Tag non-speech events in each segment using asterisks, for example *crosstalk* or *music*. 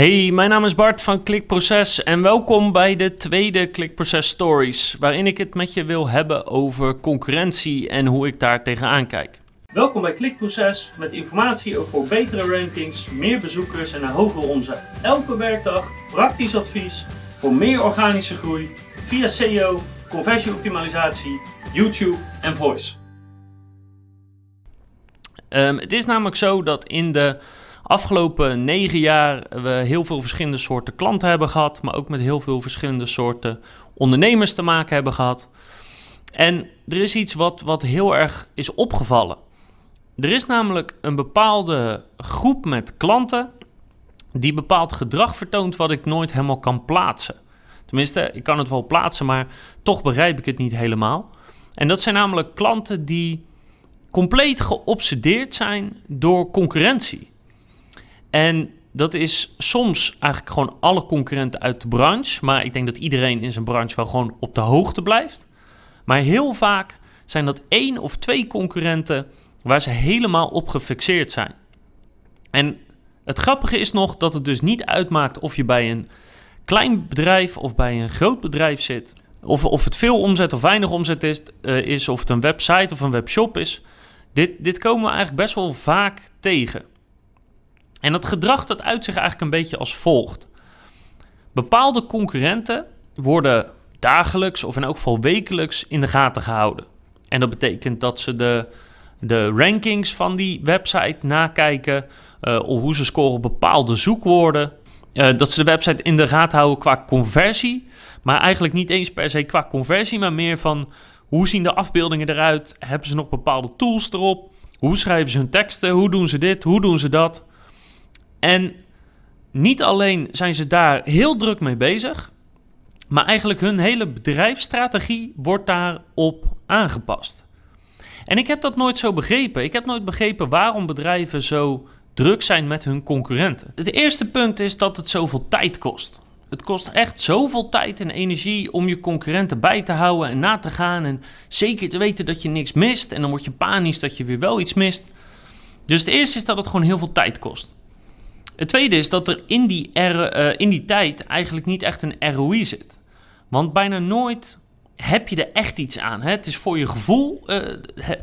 Hey, mijn naam is Bart van Klikproces en welkom bij de tweede Klikproces Stories, waarin ik het met je wil hebben over concurrentie en hoe ik daar tegenaan kijk. Welkom bij Klikproces met informatie over betere rankings, meer bezoekers en een hogere omzet. Elke werkdag praktisch advies voor meer organische groei via SEO, conversieoptimalisatie, YouTube en voice. Um, het is namelijk zo dat in de afgelopen negen jaar we heel veel verschillende soorten klanten hebben gehad, maar ook met heel veel verschillende soorten ondernemers te maken hebben gehad. En er is iets wat, wat heel erg is opgevallen. Er is namelijk een bepaalde groep met klanten die bepaald gedrag vertoont wat ik nooit helemaal kan plaatsen. Tenminste, ik kan het wel plaatsen, maar toch begrijp ik het niet helemaal. En dat zijn namelijk klanten die compleet geobsedeerd zijn door concurrentie. En dat is soms eigenlijk gewoon alle concurrenten uit de branche. Maar ik denk dat iedereen in zijn branche wel gewoon op de hoogte blijft. Maar heel vaak zijn dat één of twee concurrenten waar ze helemaal op gefixeerd zijn. En het grappige is nog dat het dus niet uitmaakt of je bij een klein bedrijf of bij een groot bedrijf zit. Of, of het veel omzet of weinig omzet is, uh, is, of het een website of een webshop is. Dit, dit komen we eigenlijk best wel vaak tegen. En dat gedrag dat uit zich eigenlijk een beetje als volgt. Bepaalde concurrenten worden dagelijks of in elk geval wekelijks in de gaten gehouden. En dat betekent dat ze de, de rankings van die website nakijken, uh, hoe ze scoren op bepaalde zoekwoorden. Uh, dat ze de website in de gaten houden qua conversie, maar eigenlijk niet eens per se qua conversie, maar meer van hoe zien de afbeeldingen eruit? Hebben ze nog bepaalde tools erop? Hoe schrijven ze hun teksten? Hoe doen ze dit? Hoe doen ze dat? En niet alleen zijn ze daar heel druk mee bezig, maar eigenlijk hun hele bedrijfsstrategie wordt daarop aangepast. En ik heb dat nooit zo begrepen. Ik heb nooit begrepen waarom bedrijven zo druk zijn met hun concurrenten. Het eerste punt is dat het zoveel tijd kost. Het kost echt zoveel tijd en energie om je concurrenten bij te houden en na te gaan. En zeker te weten dat je niks mist. En dan word je panisch dat je weer wel iets mist. Dus het eerste is dat het gewoon heel veel tijd kost. Het tweede is dat er in die, uh, in die tijd eigenlijk niet echt een ROI zit. Want bijna nooit heb je er echt iets aan. Hè? Het is voor je gevoel uh,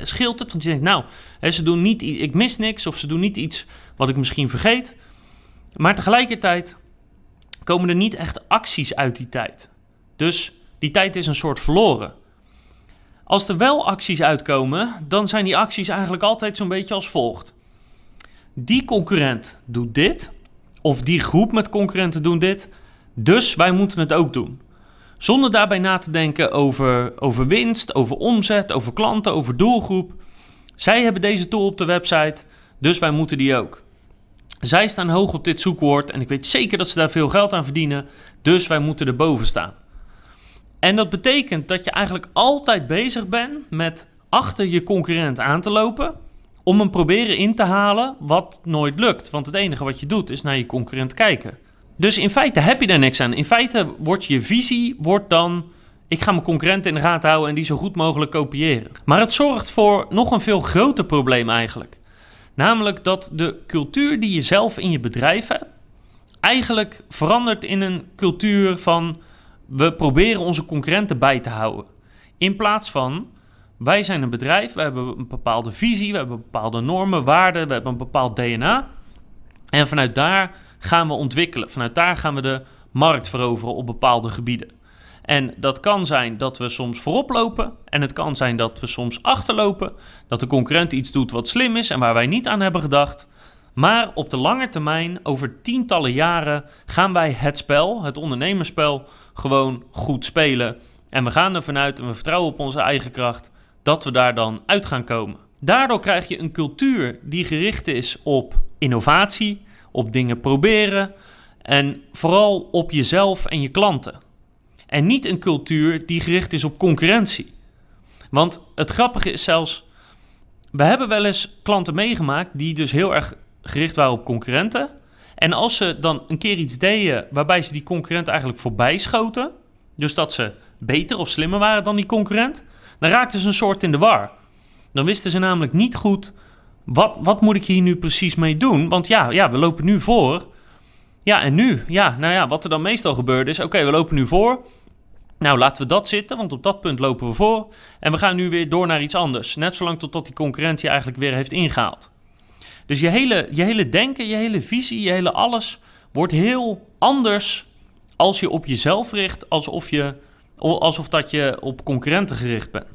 scheelt het. Want je denkt, nou, hè, ze doen niet, ik mis niks of ze doen niet iets wat ik misschien vergeet. Maar tegelijkertijd komen er niet echt acties uit die tijd. Dus die tijd is een soort verloren. Als er wel acties uitkomen, dan zijn die acties eigenlijk altijd zo'n beetje als volgt die concurrent doet dit, of die groep met concurrenten doen dit, dus wij moeten het ook doen. Zonder daarbij na te denken over, over winst, over omzet, over klanten, over doelgroep. Zij hebben deze tool op de website, dus wij moeten die ook. Zij staan hoog op dit zoekwoord en ik weet zeker dat ze daar veel geld aan verdienen, dus wij moeten erboven staan. En dat betekent dat je eigenlijk altijd bezig bent met achter je concurrent aan te lopen om hem proberen in te halen wat nooit lukt. Want het enige wat je doet is naar je concurrent kijken. Dus in feite heb je daar niks aan. In feite wordt je visie wordt dan... ik ga mijn concurrenten in de gaten houden en die zo goed mogelijk kopiëren. Maar het zorgt voor nog een veel groter probleem eigenlijk. Namelijk dat de cultuur die je zelf in je bedrijf hebt... eigenlijk verandert in een cultuur van... we proberen onze concurrenten bij te houden. In plaats van wij zijn een bedrijf, we hebben een bepaalde visie, we hebben bepaalde normen, waarden, we hebben een bepaald DNA. En vanuit daar gaan we ontwikkelen. Vanuit daar gaan we de markt veroveren op bepaalde gebieden. En dat kan zijn dat we soms voorop lopen. En het kan zijn dat we soms achterlopen. Dat de concurrent iets doet wat slim is en waar wij niet aan hebben gedacht. Maar op de lange termijn, over tientallen jaren, gaan wij het spel, het ondernemerspel, gewoon goed spelen. En we gaan ervan uit en we vertrouwen op onze eigen kracht dat we daar dan uit gaan komen. Daardoor krijg je een cultuur die gericht is op innovatie, op dingen proberen en vooral op jezelf en je klanten. En niet een cultuur die gericht is op concurrentie. Want het grappige is zelfs, we hebben wel eens klanten meegemaakt die dus heel erg gericht waren op concurrenten. En als ze dan een keer iets deden waarbij ze die concurrent eigenlijk voorbij schoten, dus dat ze beter of slimmer waren dan die concurrent, dan raakten ze een soort in de war. Dan wisten ze namelijk niet goed, wat, wat moet ik hier nu precies mee doen? Want ja, ja, we lopen nu voor. Ja, en nu? Ja, nou ja, wat er dan meestal gebeurt is, oké, we lopen nu voor. Nou, laten we dat zitten, want op dat punt lopen we voor. En we gaan nu weer door naar iets anders. Net zolang totdat die concurrentie eigenlijk weer heeft ingehaald. Dus je hele, je hele denken, je hele visie, je hele alles wordt heel anders als je op jezelf richt, alsof, je, alsof dat je op concurrenten gericht bent.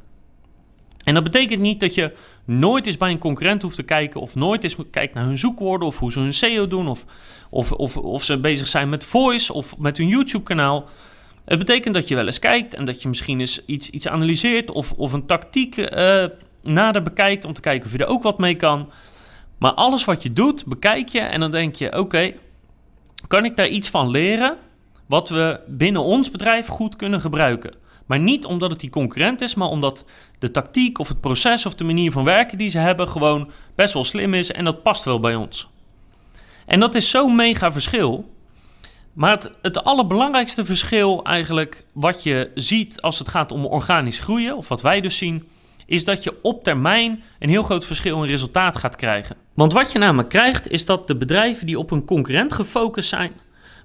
En dat betekent niet dat je nooit eens bij een concurrent hoeft te kijken, of nooit eens kijkt naar hun zoekwoorden, of hoe ze hun SEO doen, of, of, of, of ze bezig zijn met voice of met hun YouTube-kanaal. Het betekent dat je wel eens kijkt en dat je misschien eens iets, iets analyseert of, of een tactiek uh, nader bekijkt om te kijken of je er ook wat mee kan. Maar alles wat je doet, bekijk je en dan denk je: oké, kan ik daar iets van leren wat we binnen ons bedrijf goed kunnen gebruiken? Maar niet omdat het die concurrent is, maar omdat de tactiek of het proces of de manier van werken die ze hebben gewoon best wel slim is en dat past wel bij ons. En dat is zo'n mega verschil. Maar het, het allerbelangrijkste verschil eigenlijk wat je ziet als het gaat om organisch groeien, of wat wij dus zien, is dat je op termijn een heel groot verschil in resultaat gaat krijgen. Want wat je namelijk krijgt, is dat de bedrijven die op een concurrent gefocust zijn,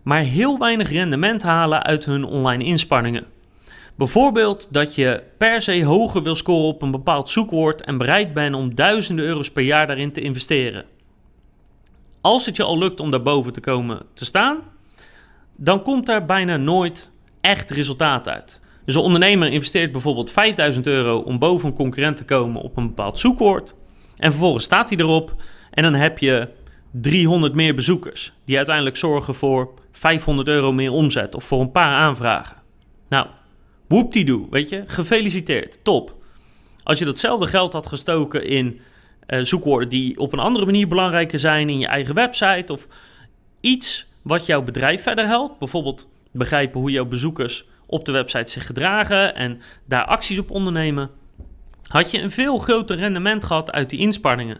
maar heel weinig rendement halen uit hun online inspanningen. Bijvoorbeeld dat je per se hoger wil scoren op een bepaald zoekwoord en bereid bent om duizenden euro's per jaar daarin te investeren. Als het je al lukt om daarboven te komen te staan, dan komt daar bijna nooit echt resultaat uit. Dus een ondernemer investeert bijvoorbeeld 5000 euro om boven een concurrent te komen op een bepaald zoekwoord. En vervolgens staat hij erop en dan heb je 300 meer bezoekers, die uiteindelijk zorgen voor 500 euro meer omzet of voor een paar aanvragen. Nou, Whoop-die-doo, weet je? Gefeliciteerd, top. Als je datzelfde geld had gestoken in uh, zoekwoorden die op een andere manier belangrijker zijn in je eigen website of iets wat jouw bedrijf verder helpt, bijvoorbeeld begrijpen hoe jouw bezoekers op de website zich gedragen en daar acties op ondernemen, had je een veel groter rendement gehad uit die inspanningen.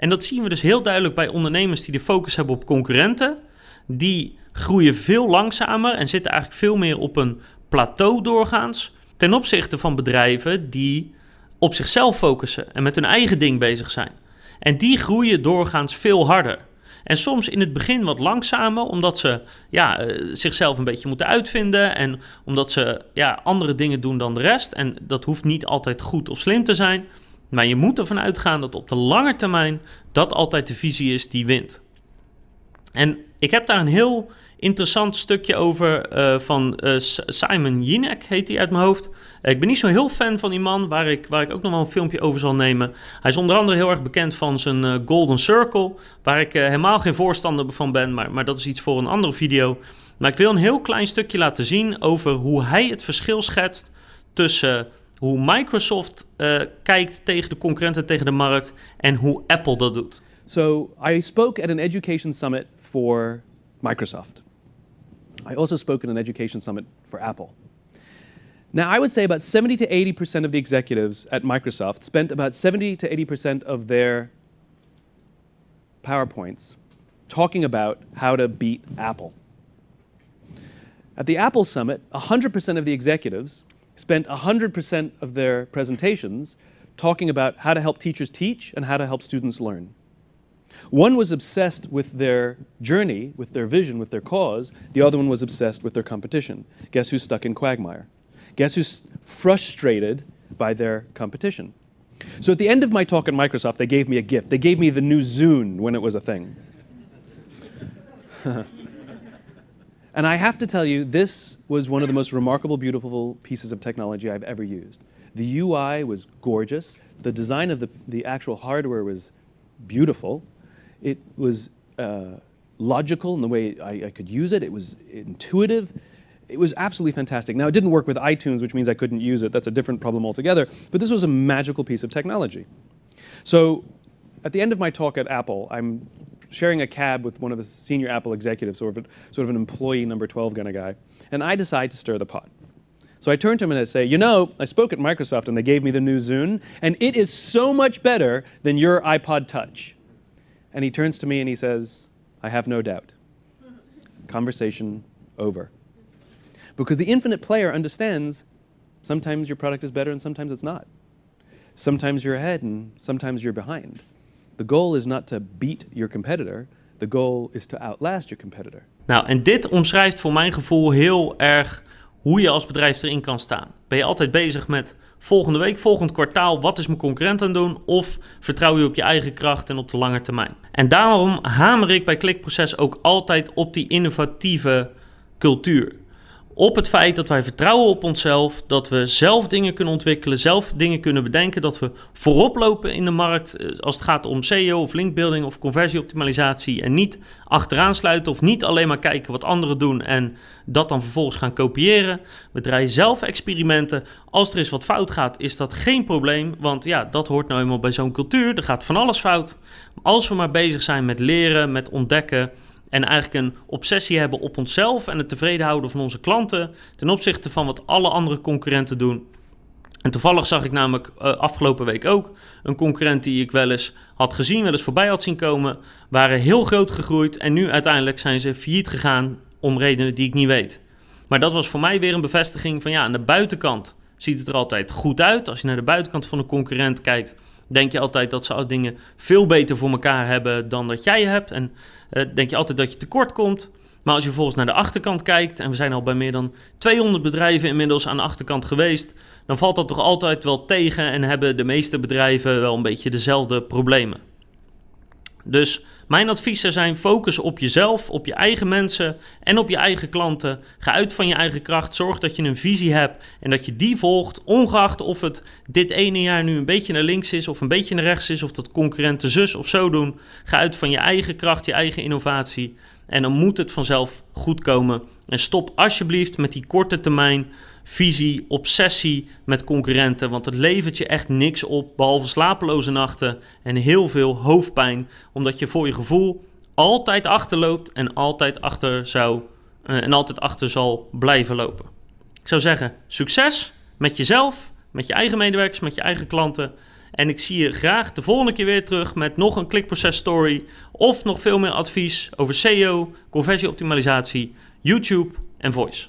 En dat zien we dus heel duidelijk bij ondernemers die de focus hebben op concurrenten. Die groeien veel langzamer en zitten eigenlijk veel meer op een plateau doorgaans ten opzichte van bedrijven die op zichzelf focussen en met hun eigen ding bezig zijn. En die groeien doorgaans veel harder. En soms in het begin wat langzamer, omdat ze ja, eh, zichzelf een beetje moeten uitvinden en omdat ze ja, andere dingen doen dan de rest. En dat hoeft niet altijd goed of slim te zijn. Maar je moet ervan uitgaan dat op de lange termijn dat altijd de visie is die wint. En ik heb daar een heel interessant stukje over uh, van uh, Simon Jinek, heet hij uit mijn hoofd. ik ben niet zo heel fan van die man, waar ik, waar ik ook nog wel een filmpje over zal nemen. Hij is onder andere heel erg bekend van zijn Golden Circle, waar ik helemaal geen voorstander van ben, maar, maar dat is iets voor een andere video. Maar ik wil een heel klein stukje laten zien over hoe hij het verschil schetst tussen hoe Microsoft eh, kijkt tegen de concurrenten, tegen de markt en hoe Apple dat doet. So I spoke at an education summit for Microsoft. I also spoke at an education summit for Apple. Now, I would say about 70 to 80% of the executives at Microsoft spent about 70 to 80% of their PowerPoints talking about how to beat Apple. At the Apple Summit, 100% of the executives spent 100% of their presentations talking about how to help teachers teach and how to help students learn. One was obsessed with their journey, with their vision, with their cause. The other one was obsessed with their competition. Guess who's stuck in quagmire? Guess who's frustrated by their competition? So at the end of my talk at Microsoft, they gave me a gift. They gave me the new Zune when it was a thing. *laughs* and I have to tell you, this was one of the most remarkable, beautiful pieces of technology I've ever used. The UI was gorgeous. The design of the, the actual hardware was beautiful. It was uh, logical in the way I, I could use it. It was intuitive. It was absolutely fantastic. Now, it didn't work with iTunes, which means I couldn't use it. That's a different problem altogether. But this was a magical piece of technology. So, at the end of my talk at Apple, I'm sharing a cab with one of the senior Apple executives, sort of, a, sort of an employee number 12 kind of guy, and I decide to stir the pot. So I turn to him and I say, You know, I spoke at Microsoft and they gave me the new Zune, and it is so much better than your iPod Touch. And he turns to me and he says, I have no doubt. Conversation over. Because the infinite player understands sometimes your product is better and sometimes it's not. Sometimes you're ahead and sometimes you're behind. The goal is not to beat your competitor, The goal is to outlast your competitor. Nou, en dit omschrijft voor mijn gevoel heel erg hoe je als bedrijf erin kan staan. Ben je altijd bezig met volgende week, volgend kwartaal, wat is mijn concurrent aan het doen? Of vertrouw je op je eigen kracht en op de lange termijn? En daarom hamer ik bij Klikproces ook altijd op die innovatieve cultuur op het feit dat wij vertrouwen op onszelf, dat we zelf dingen kunnen ontwikkelen, zelf dingen kunnen bedenken, dat we voorop lopen in de markt eh, als het gaat om SEO of linkbuilding of conversieoptimalisatie en niet achteraan sluiten of niet alleen maar kijken wat anderen doen en dat dan vervolgens gaan kopiëren. We draaien zelf experimenten. Als er eens wat fout gaat, is dat geen probleem, want ja, dat hoort nou eenmaal bij zo'n cultuur. Er gaat van alles fout. Als we maar bezig zijn met leren, met ontdekken, en eigenlijk een obsessie hebben op onszelf en het tevreden houden van onze klanten ten opzichte van wat alle andere concurrenten doen. En toevallig zag ik namelijk uh, afgelopen week ook een concurrent die ik wel eens had gezien, wel eens voorbij had zien komen, waren heel groot gegroeid en nu uiteindelijk zijn ze failliet gegaan om redenen die ik niet weet. Maar dat was voor mij weer een bevestiging van ja, aan de buitenkant ziet het er altijd goed uit. Als je naar de buitenkant van een concurrent kijkt, denk je altijd dat ze dingen veel beter voor elkaar hebben dan dat jij hebt. En uh, denk je altijd dat je tekort komt. Maar als je volgens naar de achterkant kijkt, en we zijn al bij meer dan 200 bedrijven inmiddels aan de achterkant geweest, dan valt dat toch altijd wel tegen en hebben de meeste bedrijven wel een beetje dezelfde problemen. Dus mijn adviezen zijn: focus op jezelf, op je eigen mensen en op je eigen klanten. Ga uit van je eigen kracht. Zorg dat je een visie hebt en dat je die volgt, ongeacht of het dit ene jaar nu een beetje naar links is of een beetje naar rechts is, of dat concurrenten zus of zo doen. Ga uit van je eigen kracht, je eigen innovatie. En dan moet het vanzelf goed komen. En stop alsjeblieft met die korte termijn visie, obsessie met concurrenten. Want het levert je echt niks op, behalve slapeloze nachten en heel veel hoofdpijn. Omdat je voor je gevoel altijd achterloopt en altijd achter zou uh, en altijd achter zal blijven lopen. Ik zou zeggen, succes met jezelf, met je eigen medewerkers, met je eigen klanten. En ik zie je graag de volgende keer weer terug met nog een klikproces story of nog veel meer advies over SEO, conversieoptimalisatie, YouTube en voice.